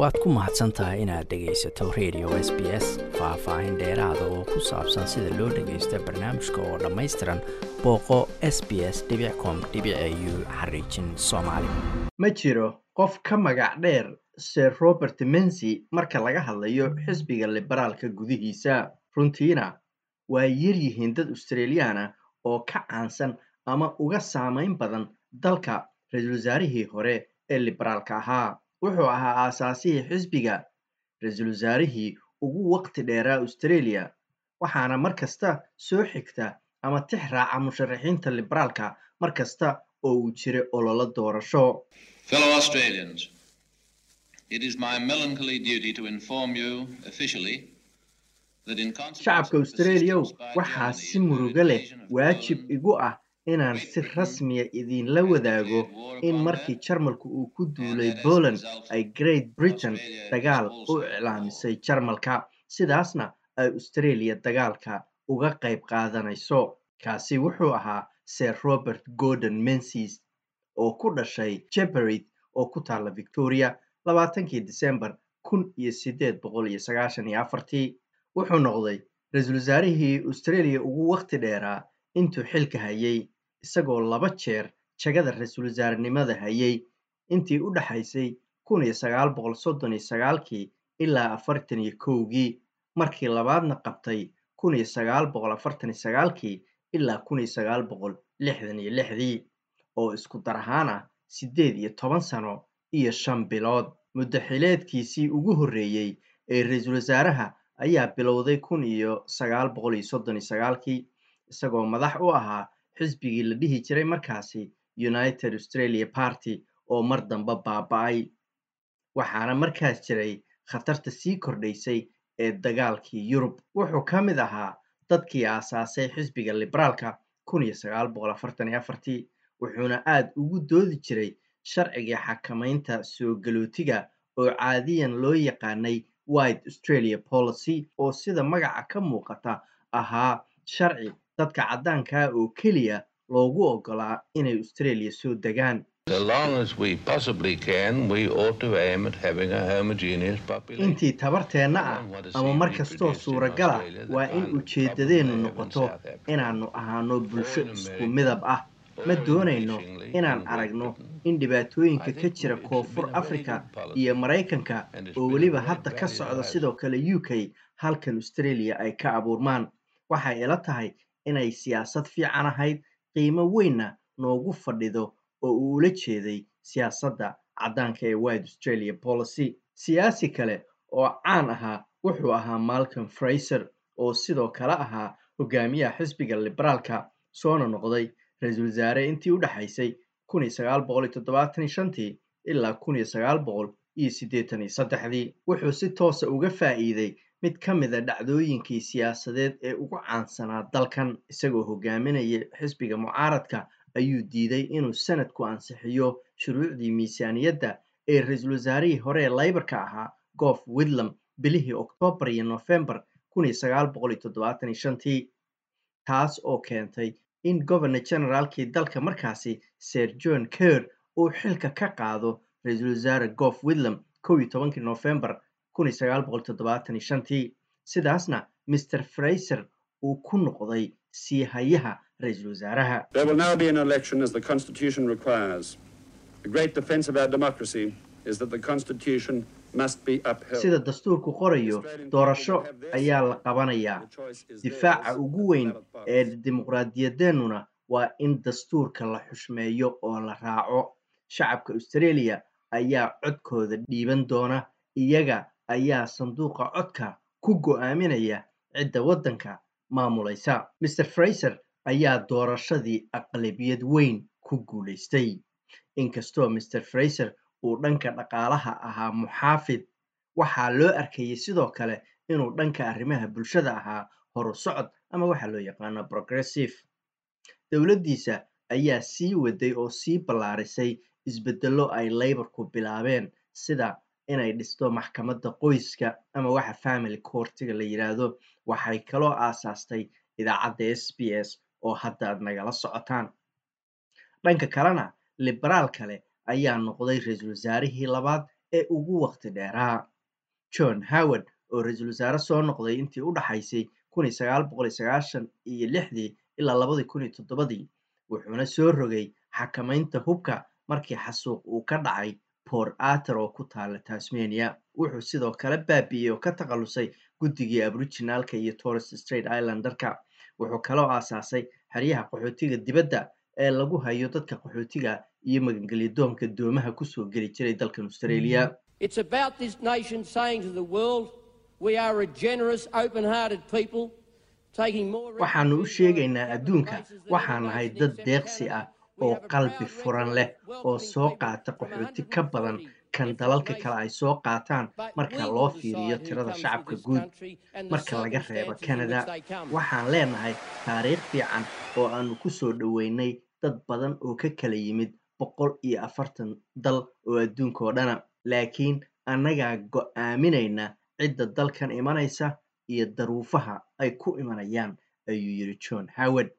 waad ku mahadsan tahay inaad dhegaysato radio s b s faah-faahin dheeraada oo ku saabsan sida loo dhagaysto barnaamijka oo dhammaystiran booqo s b s com u xariijin soomaali. Ma jiro qof ka magac dheer sir robert mensy marka laga hadlayo xisbiga liberaalka gudihiisa. Runtiina waa yaryihiin dad australiyaana oo ka caansan ama uga saamayn badan dalka ra'iisul wasaarihii hore ee liberaalka ahaa wuxuu ahaa aasaasihii xisbiga ra'iisul wasaarihii ugu waqti dheeraa australia waxaana mar kasta soo xigta ama tix raaca musharaxiinta liberaalka mar kasta oo uu jiray ololo doorasho. Fellow Australians, it is my melancholy duty to inform you officially that in consequence shacabka by waxaa si murugo leh waajib igu ah inaan si rasmiya idinla wadaago in markii jarmalku uu ku duulay poland ay great britain dagaal u iclaamisay jarmalka. Sidaasna ay australia dagaalka uga qayb qaadanayso. Kaasi wuxuu ahaa sir robert gordon mensis oo ku dhashay jeberit oo ku taalla victoria labaatankii december kun iyo sideed boqol iyo sagaashan iyo afartii. Wuxuu noqday ra'iisul wasaarihii australia ugu waqti dheeraa intuu xilka hayay isagoo laba jeer jagada ra'iisul wasaarenimada hayay intii u dhaxaysay kun iyo sagaal boqol soddon iyo sagaalkii ilaa afartan iyo kowgii markii labaadna qabtay kun iyo sagaal boqol afartan iyo sagaalkii ilaa kun iyo sagaal boqol lixdan iyo lixdii oo isku dar ahaan ah siddeed iyo toban sano iyo shan bilood. Muddo xileedkiisii ugu horreeyey ee ra'iisul wasaaraha ayaa bilowday kun iyo sagaal boqol iyo soddon iyo sagaalkii isagoo madax u ahaa xisbigii la dhihi jiray markaasi united australia party oo mar dambe baaba-ay. Waxaana markaas jiray khatarta sii kordhaysay ee dagaalkii yurub. Wuxuu ka mid ahaa dadkii aasaasay xisbiga liberaalka wuxuuna aad ugu doodi jiray sharcigii xakamaynta soo galootiga oo caadiyan loo yaqaanay white australia policy oo sida magaca ka muuqata ahaa sharci dadka caddaankaa oo keliya loogu oggolaa inay australia soo degaan. Intii tabarteenna ah ama mar kastoo suuragala waa in ujeeddadeennu noqoto inaannu ahaano bulsho isku midab ah. ma doonayno inaan aragno in dhibaatooyinka ka jira koonfur africa iyo maraykanka oo weliba hadda ka socda sidoo kale u k halkan australia ay ka abuurmaan. Waxay ila tahay inay siyaasad fiican ahayd qiimo weynna noogu fadhido oo uu ula jeeday siyaasadda caddaanka ee white australia policy. Siyaasi kale oo caan ahaa wuxuu ahaa malcolm fraiser oo sidoo kale ahaa hogaamiyaha xisbiga liberaalka soona noqday ra'iisul wasaare intii u dhexaysay ilaa kun wuxuu si toosa uga faa'iiday mid ka mida dhacdooyinkii siyaasadeed ee ugu caansanaa dalkan isagoo hogaaminaya xisbiga mucaaradka ayuu diiday inuu sanadku ansixiyo shuruucdii miisaaniyadda ee ra'iisul wasaarihii hore ee laybarka ahaa goof widlam bilihii oktoobar iyo nofembar shantii taas oo keentay in governor generaalkii dalka markaasi sir john ker uu xilka ka qaado ra'iisul wasaare goof widlam kow tobankii nofembar shantii sidaasna mr fraiser uu ku noqday sii hayaha ra'iisul wasaaraha. Sida dastuurku qorayo doorasho ayaa la qabanayaa difaaca ugu weyn ee dimuqraadiyadeennuna waa in dastuurka la xushmeeyo oo la raaco. Shacabka australia ayaa codkooda dhiiban doona iyaga ayaa sanduuqa codka ku go'aaminaya cidda waddanka maamulaysa mr fraiser ayaa doorashadii aqlabiyad weyn ku guulaystay inkastoo mr fraiser uu dhanka dhaqaalaha ahaa muxaafid waxaa loo arkayay sidoo kale inuu dhanka arrimaha bulshada ahaa horu socod ama waxaa loo yaqaano progressive. Dowladdiisa ayaa sii waday oo sii ballaarisay isbeddello ay laybarku bilaabeen sida inay dhisto maxkamadda qoyska ama waxa family courtiga la yidhaahdo waxay kaloo aasaastay idaacadda s b s oo hadda aad nagala socotaan. Dhanka kalena liberaal kale ayaa noqday ra'iisul wasaarihii labaad ee ugu waqti dheeraa. John howard oo ra'iisul wasaare soo noqday intii u dhaxaysay iyo ilaa labadii wuxuuna soo rogay xakamaynta hubka markii xasuuq uu ka dhacay port arter oo ku taala tasmania wuxuu sidoo kale baabi'iyey oo ka takhalusay guddigii aboriginaalka iyo torres straight islandarka wuxuu kaloo aasaasay xeryaha qaxootiga dibadda ee lagu hayo dadka qaxootiga iyo magangelyadoonka doomaha ku soo geli jiray dalkan australia. Waxaanu u sheegaynaa adduunka. waxaan nahay dad deeqsi ah oo qalbi furan leh oo soo qaata qaxooti ka badan 140 kan dalalka kale ay soo qaataan. marka loo fiiriyo tirada shacabka guud marka laga reebo canada waxaan leenahay taariikh fiican oo aanu ku soo dhoweynay dad badan oo ka kala yimid boqol iyo afartan dal oo adduunka oo dhana. Laakiin annagaa go'aaminayna cidda dalkan imanaysa iyo daruufaha ay ku imanayaan ayuu yidhi john howard.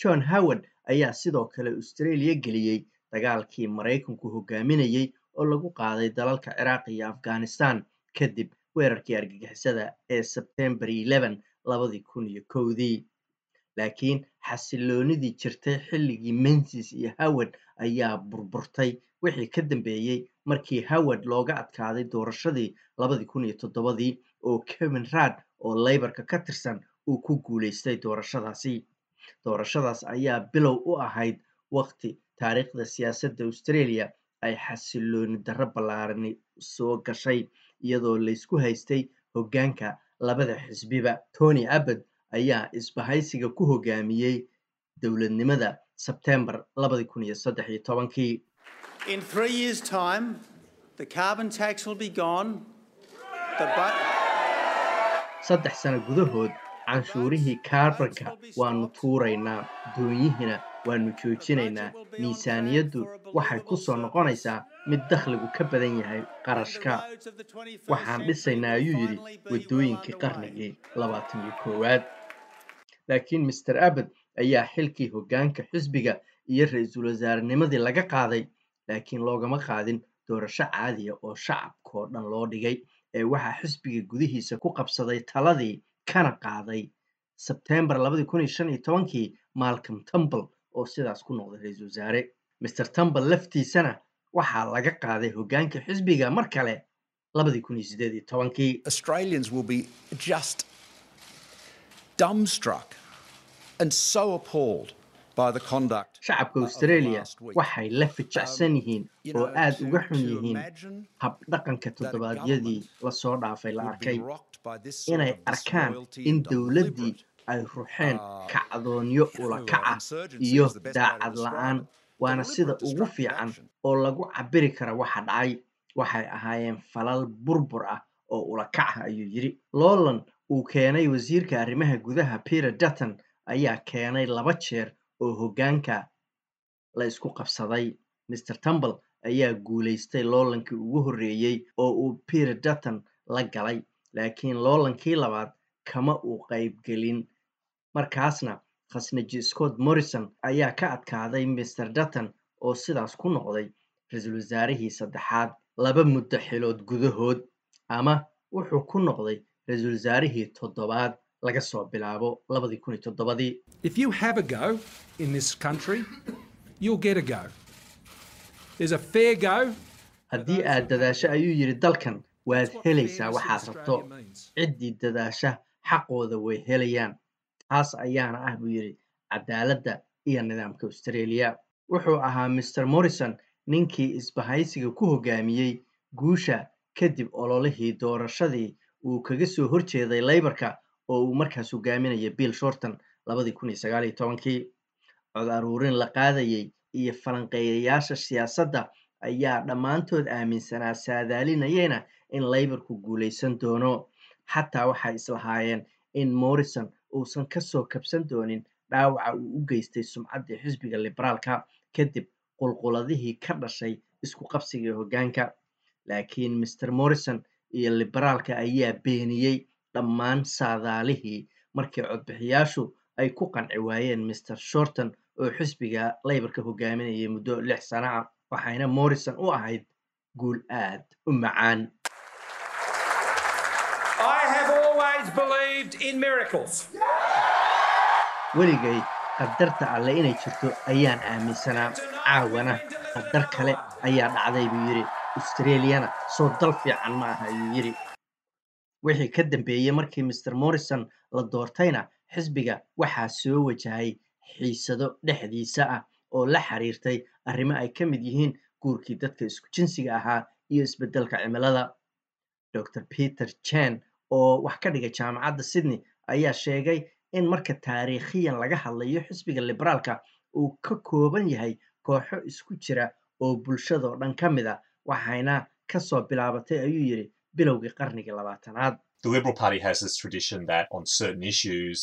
John howard ayaa sidoo kale australia geliyey dagaalkii maraykanku hogaaminayey oo lagu qaaday dalalka ciraaq iyo afghanistan kadib weerarkii argagixisada ee sebtembar 11 labadii kun iyo kowdii. Laakiin xasiloonidii jirtay xilligii mensis iyo howard ayaa burburtay wixii ka dambeeyey markii howard looga adkaaday doorashadii toddobadii oo kevin raad oo laybarka ka tirsan uu ku guulaystay doorashadaasi doorashadaas ayaa bilow u ahayd waqti taariikhda siyaasadda australia ay xasilooni darro ballaarani soo gashay iyadoo laysku haystay hoggaanka labada xisbiba tony abbott ayaa isbahaysiga ku hogaamiyey dowladnimada sebtembar labadii kun iyo saddex iyo tobankii In three years' time, the carbon tax will be gone. The bu- saddex sano gudahood canshuurihii kaarbanka waanu tuuraynaa doonyihina waanu joojinaynaa miisaaniyaddu waxay ku soo noqonaysaa mid dakhligu ka badan yahay qarashka. Roads of the 21st waxaan dhisaynaa ayuu yidhi waddooyinkii qarnigii labaatan iyo koowaad. Laakiin master abbott ayaa xilkii hoggaanka xisbiga iyo ra'iisul wasaarenimadii laga qaaday laakiin loogama qaadin doorasho caadiya oo shacabkoo dhan loo dhigay ee waxaa xisbiga gudihiisa ku qabsaday taladii kana qaaday sebtembar tobankii malcolm tumble oo sidaas ku noqday ra'iisul wasaare. Master tumble laftiisana waxaa laga qaaday hoggaanka xisbiga mar kale labadii shacabka australia waxay la fijacsan yihiin you oo aad uga xun yihiin imagine habdhaqanka toddobaadyadii la soo dhaafay la arkay inay arkaan in dowladdii ay ruxeen uh, kacdoonyo you know, ula kaca insurgency iyo daacad la'aan waana sida ugu fiican oo lagu cabiri kara waxa dhacay waxay ahaayeen falal burbur ah oo ula kac ah ayuu yidhi. Lowland uu keenay wasiirka arrimaha gudaha peter dutton ayaa keenay laba jeer oo hoggaanka la isku qabsaday. Mr tumble ayaa guulaystay loolankii ugu horreeyey oo uu peter dutton la galay laakiin loolankii labaad kama uu qaybgelin markaasna khasnaji scott morrison ayaa ka adkaaday mr dutton oo sidaas ku noqday ra'iisul wasaarihii saddexaad laba muddo xilood gudahood ama wuxuu ku noqday ra'iisul wasaarihii toddobaad laga soo bilaabo labadii kun iyo toddobadii If you have a go in this country, you'll get a go. There's a fair go. haddii aad dadaasho ayuu yidhi dalkan waad helaysaa waxaad rabto ciddii dadaasha xaqooda way helayaan taas ayaana ah buu yidhi cadaaladda iyo nidaamka australia wuxuu ahaa mr morrison ninkii isbahaysiga ku hogaamiyey guusha kadib ololihii doorashadii uu kaga soo horjeeday laybarka oo uu markaas hogaaminaya bill shorton labadii kun iyo sagaal tobankii. Cod aruurin la qaadayey iyo falanqeeyayaasha siyaasadda ayaa dhammaantood aaminsanaa saadaalinayena in laybarku guulaysan doono. Xataa waxay islahaayeen in morrison uusan ka soo kabsan doonin dhaawaca uu u geystay sumcaddii xisbiga liberaalka kadib qulquladihii ka dhashay isku qabsiga hoggaanka. Laakiin mr morrison iyo liberaalka ayaa beeniyey dhammaan saadaalihii markii codbixiyaashu ay ku qanci waayeen mr shorton oo xisbiga laybarka hogaaminayay muddo lix sana ah waxayna morrison u ahayd guul aad u macaan. Weligay qadarta alle inay jirto ayaan aaminsanaa caawana qadar kale ayaa dhacday buu yidhi. Australiyana soo dal fiican ma aha ayuu yidhi wixii ka dambeeyey markii master morrison la doortayna xisbiga waxaa soo wajahay xiisado dhexdiisa ah oo la xiriirtay arrimo ay ka mid yihiin guurkii dadka isku jinsiga ahaa iyo isbeddelka cimilada. Dr peter chen oo wax ka dhiga jaamacadda sydney ayaa sheegay in marka taariikhiyan laga hadlayo xisbiga liberaalka uu ka kooban yahay kooxo isku jira oo bulshadoo dhan ka mid a waxayna ka soo bilaabatay ayuu yidhi bilowgii qarnigii labaatanaad The Liberal Party has this tradition that on certain issues,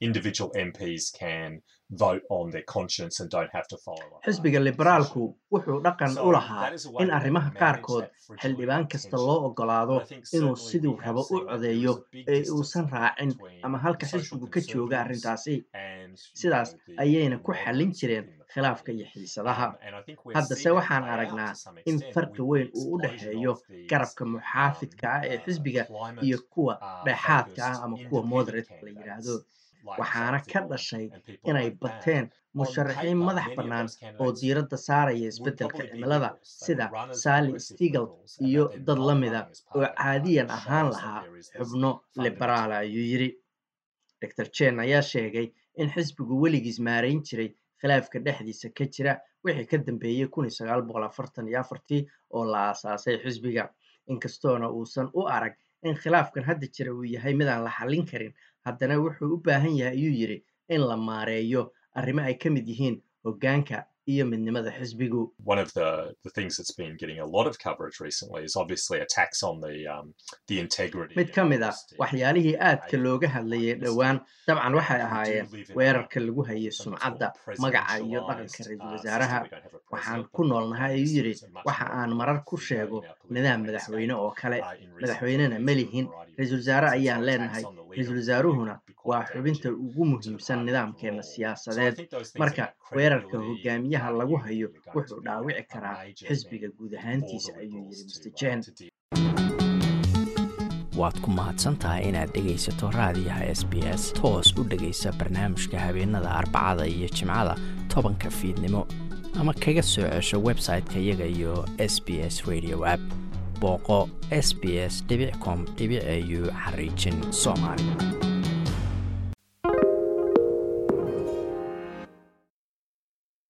individual MPs can vote on their conscience and don't have to follow up. xisbiga liberaalku wuxuu dhaqan u lahaa in arrimaha qaarkood xildhibaan kasta loo ogolaado inuu siduu rabo u codeeyo ee uusan raacin ama halka xisbigu ka jooga arrintaasi. sidaas ayayna ku xallin jireen khilaafka iyo xiisadaha. Haddase waxaan aragnaa in farqi weyn uu u dhexeeyo garabka muxaafidka ah ee xisbiga iyo kuwa dhexaadka ah ama kuwa moderate la yidhaahdo waxaana ka dhashay inay bateen musharaxiin madax bannaan oo diiradda saaraya isbeddelka cimilada sida sally stigel iyo dad la mida oo caadiyan ahaan lahaa xubno liberaala ayuu yidhi dr. Jen ayaa sheegay in xisbigu weligiis maarayn jiray khilaafka dhexdiisa ka jira wixii ka dambeeyey oo la aasaasay xisbiga. Inkastoona uusan u arag in khilaafkan hadda jira uu yahay midaan la xallin karin haddana wuxuu u baahan yahay ayuu yidhi in la maareeyo arrimo ay ka mid yihiin hoggaanka iyo midnimada xisbigu One of the, the things that's been getting a lot of coverage recently is obviously attacks on the um, the integrity. mid ka mid a waxyaalihii aadka looga hadlayay dhowaan. Dabcan waxay ahaayeen weerarka lagu hayay sumcadda magaca iyo dhaqanka ra'iisul wasaaraha. waxaan ku noolnahay ayuu yidhi waxa aan marar ku sheego nidaam madaxweyne oo kale. madaxweynena ma lihin. ra'iisul wasaare ayaan leenahay ra'iisul wasaaruhuna waa xubinta ugu muhiimsan nidaamkeena siyaasadeed marka weerarka hogaamiyaha lagu hayo wuxuu dhaawici karaa xisbiga guud ahaantiisa ayuu yidhi mr jen waad ku mahadsantahay inaad dhegaysato raadiyaha s b s toos u dhegaysa barnaamijka habeenada arbacada iyo jimcada tobanka fiidnimo. Ama kaga soo cesho website-ka iyaga iyo s b s radio app booqo s b s com au xariijin soomaali